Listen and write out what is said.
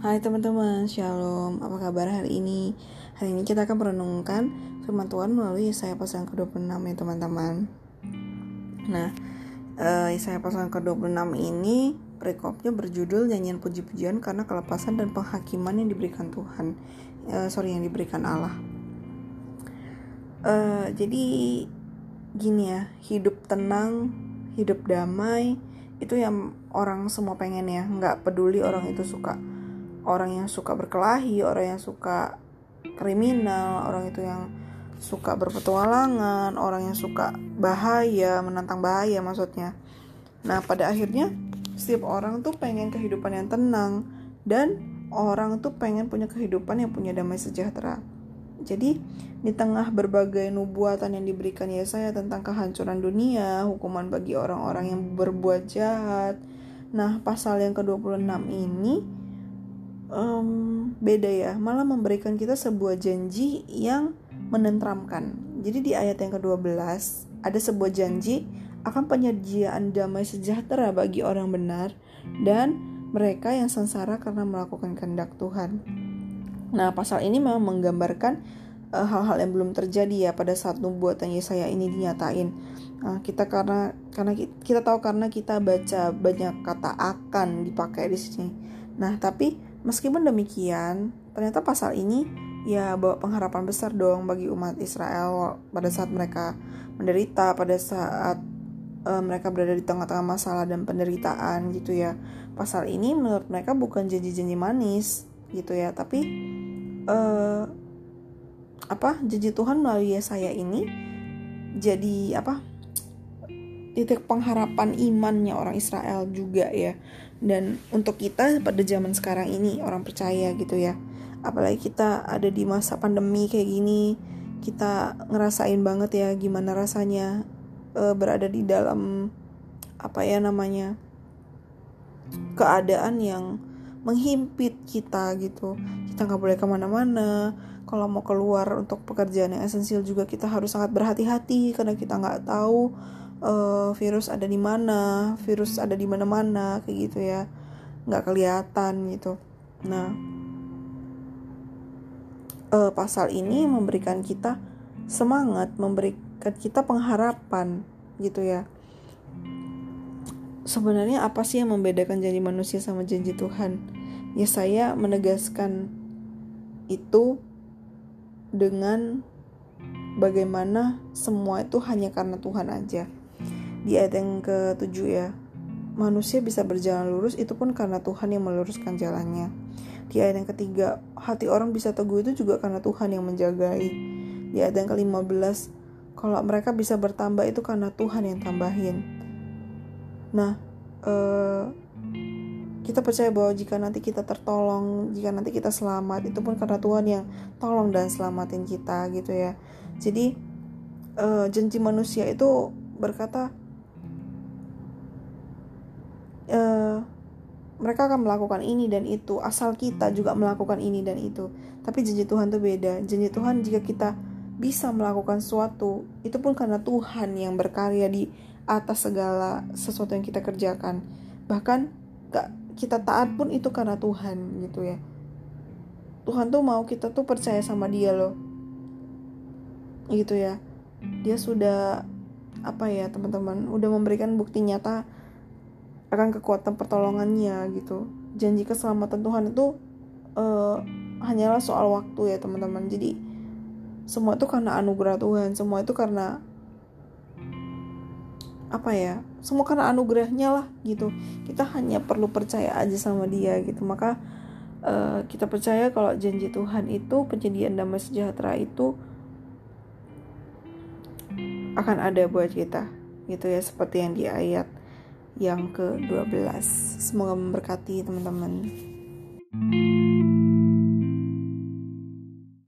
Hai teman-teman, Shalom. Apa kabar hari ini? Hari ini kita akan merenungkan firman Tuhan melalui Yesaya pasal ke-26 ya teman-teman. Nah, uh, Yesaya pasal ke-26 ini perikopnya berjudul nyanyian puji-pujian karena kelepasan dan penghakiman yang diberikan Tuhan. Uh, sorry, yang diberikan Allah. Uh, jadi gini ya, hidup tenang, hidup damai, itu yang orang semua pengen ya nggak peduli orang itu suka orang yang suka berkelahi orang yang suka kriminal orang itu yang suka berpetualangan orang yang suka bahaya menantang bahaya maksudnya nah pada akhirnya setiap orang tuh pengen kehidupan yang tenang dan orang tuh pengen punya kehidupan yang punya damai sejahtera jadi di tengah berbagai nubuatan yang diberikan Yesaya tentang kehancuran dunia, hukuman bagi orang-orang yang berbuat jahat. Nah, pasal yang ke-26 ini um, beda ya, malah memberikan kita sebuah janji yang menentramkan. Jadi di ayat yang ke-12 ada sebuah janji akan penyediaan damai sejahtera bagi orang benar dan mereka yang sengsara karena melakukan kehendak Tuhan. Nah, pasal ini memang menggambarkan eh, hal-hal uh, yang belum terjadi ya pada saat nubuatan Yesaya ini dinyatain. Uh, kita karena karena kita tahu karena kita baca banyak kata akan dipakai di sini. Nah, tapi meskipun demikian, ternyata pasal ini ya bawa pengharapan besar dong bagi umat Israel pada saat mereka menderita, pada saat uh, mereka berada di tengah-tengah masalah dan penderitaan gitu ya. Pasal ini menurut mereka bukan janji-janji manis gitu ya, tapi uh, apa janji Tuhan melalui saya ini jadi apa titik pengharapan imannya orang Israel juga ya. Dan untuk kita pada zaman sekarang ini orang percaya gitu ya. Apalagi kita ada di masa pandemi kayak gini kita ngerasain banget ya gimana rasanya uh, berada di dalam apa ya namanya keadaan yang menghimpit kita gitu. Kita nggak boleh ke mana-mana. Kalau mau keluar untuk pekerjaan yang esensial juga kita harus sangat berhati-hati karena kita nggak tahu uh, virus ada di mana virus ada di mana-mana kayak gitu ya nggak kelihatan gitu nah uh, pasal ini memberikan kita semangat memberikan kita pengharapan gitu ya sebenarnya apa sih yang membedakan janji manusia sama janji Tuhan? Ya saya menegaskan itu dengan bagaimana semua itu hanya karena Tuhan aja. Di ayat yang ke-7 ya. Manusia bisa berjalan lurus itu pun karena Tuhan yang meluruskan jalannya. Di ayat yang ketiga, hati orang bisa teguh itu juga karena Tuhan yang menjagai. Di ayat yang ke-15, kalau mereka bisa bertambah itu karena Tuhan yang tambahin Nah, uh, kita percaya bahwa jika nanti kita tertolong, jika nanti kita selamat, itu pun karena Tuhan yang tolong dan selamatin kita gitu ya. Jadi uh, janji manusia itu berkata uh, mereka akan melakukan ini dan itu. Asal kita juga melakukan ini dan itu. Tapi janji Tuhan tuh beda. Janji Tuhan jika kita bisa melakukan sesuatu itu pun karena Tuhan yang berkarya di atas segala sesuatu yang kita kerjakan. Bahkan gak kita taat pun itu karena Tuhan gitu ya. Tuhan tuh mau kita tuh percaya sama dia loh. Gitu ya. Dia sudah apa ya teman-teman udah memberikan bukti nyata akan kekuatan pertolongannya gitu. Janji keselamatan Tuhan itu uh, hanyalah soal waktu ya teman-teman. Jadi semua itu karena anugerah Tuhan semua itu karena apa ya semua karena anugerahnya lah gitu. Kita hanya perlu percaya aja sama dia gitu. Maka uh, kita percaya kalau janji Tuhan itu penyediaan damai sejahtera itu akan ada buat kita gitu ya seperti yang di ayat yang ke-12 semoga memberkati teman-teman. thank you